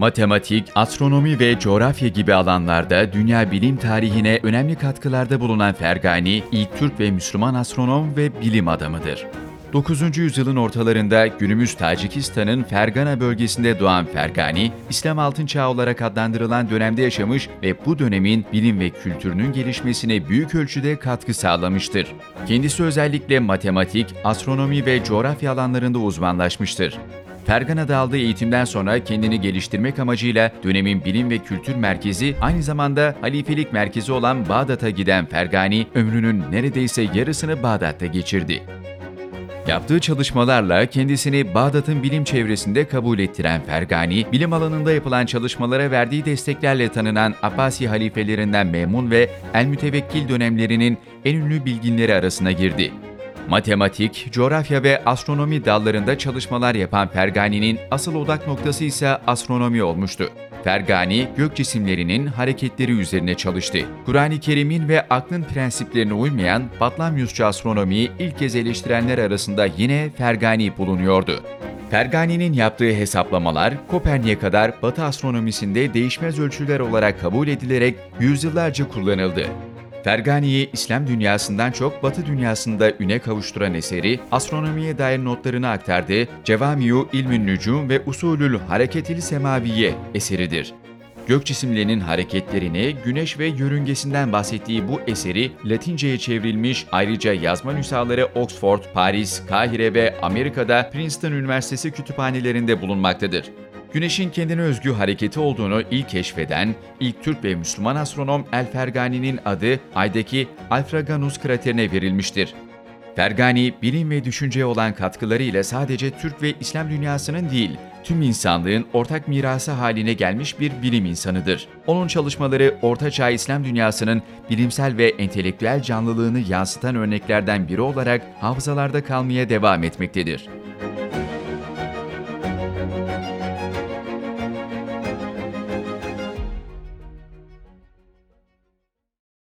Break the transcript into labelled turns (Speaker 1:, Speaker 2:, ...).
Speaker 1: Matematik, astronomi ve coğrafya gibi alanlarda dünya bilim tarihine önemli katkılarda bulunan Fergani, ilk Türk ve Müslüman astronom ve bilim adamıdır. 9. yüzyılın ortalarında günümüz Tacikistan'ın Fergana bölgesinde doğan Fergani, İslam Altın Çağı olarak adlandırılan dönemde yaşamış ve bu dönemin bilim ve kültürünün gelişmesine büyük ölçüde katkı sağlamıştır. Kendisi özellikle matematik, astronomi ve coğrafya alanlarında uzmanlaşmıştır. Fergana'da aldığı eğitimden sonra kendini geliştirmek amacıyla dönemin bilim ve kültür merkezi aynı zamanda halifelik merkezi olan Bağdat'a giden Fergani ömrünün neredeyse yarısını Bağdat'ta geçirdi. Yaptığı çalışmalarla kendisini Bağdat'ın bilim çevresinde kabul ettiren Fergani, bilim alanında yapılan çalışmalara verdiği desteklerle tanınan Abbasi halifelerinden Memun ve El-Mütevekkil dönemlerinin en ünlü bilginleri arasına girdi. Matematik, coğrafya ve astronomi dallarında çalışmalar yapan Fergani'nin asıl odak noktası ise astronomi olmuştu. Fergani, gök cisimlerinin hareketleri üzerine çalıştı. Kur'an-ı Kerim'in ve aklın prensiplerine uymayan Batlamyusçu astronomiyi ilk kez eleştirenler arasında yine Fergani bulunuyordu. Fergani'nin yaptığı hesaplamalar Kopernik'e kadar Batı astronomisinde değişmez ölçüler olarak kabul edilerek yüzyıllarca kullanıldı. Fergani'yi İslam dünyasından çok Batı dünyasında üne kavuşturan eseri, astronomiye dair notlarını aktardığı Cevamiyu İlmün Nücum ve Usulül Hareketil Semaviye eseridir. Gök cisimlerinin hareketlerini, güneş ve yörüngesinden bahsettiği bu eseri Latince'ye çevrilmiş ayrıca yazma nüshaları Oxford, Paris, Kahire ve Amerika'da Princeton Üniversitesi kütüphanelerinde bulunmaktadır. Güneşin kendine özgü hareketi olduğunu ilk keşfeden, ilk Türk ve Müslüman astronom El Fergani'nin adı Ay'daki Alfraganus kraterine verilmiştir. Fergani, bilim ve düşünceye olan katkılarıyla sadece Türk ve İslam dünyasının değil, tüm insanlığın ortak mirası haline gelmiş bir bilim insanıdır. Onun çalışmaları Orta Çağ İslam dünyasının bilimsel ve entelektüel canlılığını yansıtan örneklerden biri olarak hafızalarda kalmaya devam etmektedir.